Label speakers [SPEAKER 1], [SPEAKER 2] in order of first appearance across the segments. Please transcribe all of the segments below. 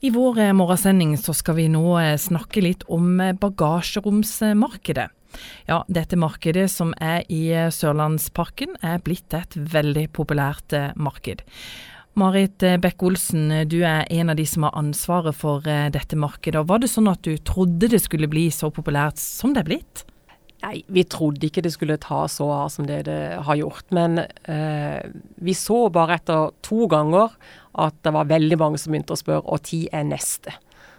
[SPEAKER 1] I vår eh, morgensending så skal vi nå eh, snakke litt om eh, bagasjeromsmarkedet. Ja, dette markedet som er i Sørlandsparken er blitt et veldig populært marked. Marit Bekk Olsen, du er en av de som har ansvaret for dette markedet. Var det sånn at du trodde det skulle bli så populært som det er blitt?
[SPEAKER 2] Nei, vi trodde ikke det skulle ta så av som det det har gjort. Men eh, vi så bare etter to ganger at det var veldig mange som begynte å spørre og tid er neste.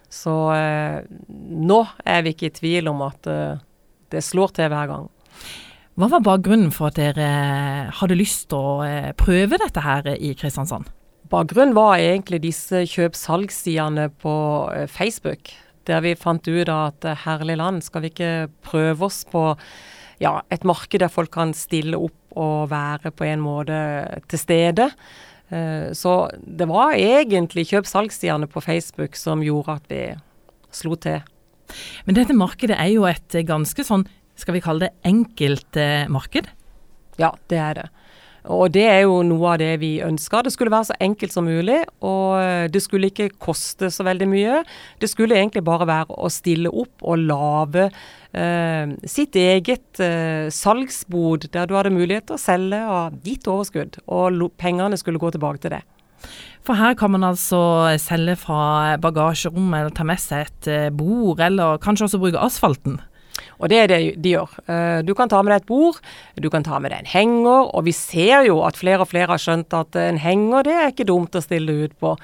[SPEAKER 2] Så eh, nå er vi ikke i tvil om at eh, det slår til hver gang.
[SPEAKER 1] Hva var bakgrunnen for at dere hadde lyst til å eh, prøve dette her i Kristiansand?
[SPEAKER 2] Bakgrunnen var egentlig disse kjøp-salgssidene på eh, Facebook der vi fant ut at eh, herlig land, skal vi ikke prøve oss på ja, et marked der folk kan stille opp og være på en måte til stede. Eh, så det var egentlig kjøp-salgssidene på Facebook som gjorde at vi slo til.
[SPEAKER 1] Men dette markedet er jo et ganske sånn, skal vi kalle det enkelt eh, marked?
[SPEAKER 2] Ja, det er det. Og det er jo noe av det vi ønska. Det skulle være så enkelt som mulig, og eh, det skulle ikke koste så veldig mye. Det skulle egentlig bare være å stille opp og lage eh, sitt eget eh, salgsbod, der du hadde mulighet til å selge av ditt overskudd, og pengene skulle gå tilbake til det.
[SPEAKER 1] For her kan man altså selge fra bagasjerommet, eller ta med seg et eh, bord, eller kanskje også bruke asfalten?
[SPEAKER 2] Og det er det de gjør. Eh, du kan ta med deg et bord, du kan ta med deg en henger, og vi ser jo at flere og flere har skjønt at en henger det er ikke dumt å stille ut på.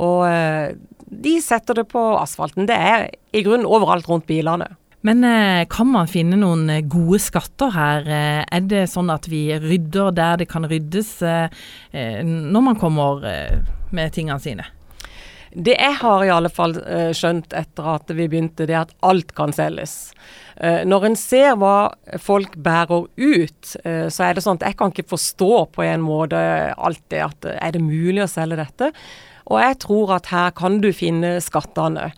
[SPEAKER 2] Og eh, de setter det på asfalten. Det er i grunnen overalt rundt bilene.
[SPEAKER 1] Men eh, kan man finne noen gode skatter her? Er det sånn at vi rydder der det kan ryddes når man kommer med tingene sine?
[SPEAKER 2] Det jeg har i alle fall uh, skjønt etter at vi begynte, det er at alt kan selges. Uh, når en ser hva folk bærer ut, uh, så er det sånn at jeg kan ikke forstå på en måte alt det at er det mulig å selge dette? Og jeg tror at her kan du finne skattene.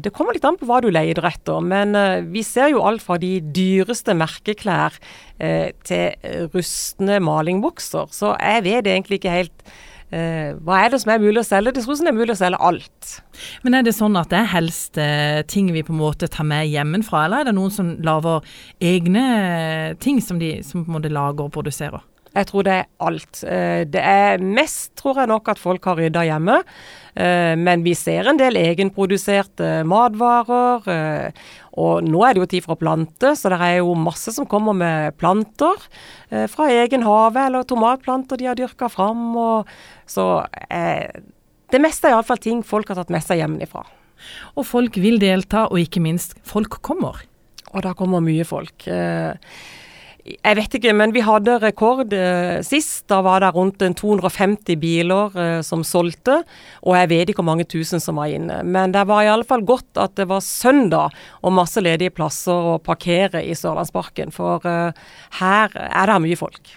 [SPEAKER 2] Det kommer litt an på hva du leter etter, men vi ser jo alt fra de dyreste merkeklær til rustne malingbukser, så jeg vet egentlig ikke helt Eh, hva er det som er mulig å selge? Det tror jeg det er mulig å selge alt.
[SPEAKER 1] Men er det sånn at det er helst eh, ting vi på en måte tar med hjemmefra, eller er det noen som lager egne ting som de som på en måte lager og produserer?
[SPEAKER 2] Jeg tror det er alt. Eh, det er mest, tror jeg nok, at folk har rydda hjemme. Eh, men vi ser en del egenproduserte matvarer. Eh, og nå er det jo tid for å plante, så det er jo masse som kommer med planter fra egen hage, eller tomatplanter de har dyrka fram. Og, så det meste er iallfall ting folk har tatt med seg hjemmefra.
[SPEAKER 1] Og folk vil delta, og ikke minst, folk kommer.
[SPEAKER 2] Og da kommer mye folk. Eh, jeg vet ikke, men vi hadde rekord eh, sist. Da var det rundt 250 biler eh, som solgte. Og jeg vet ikke hvor mange tusen som var inne. Men det var i alle fall godt at det var søndag og masse ledige plasser å parkere i Sørlandsparken. For eh, her er det mye folk.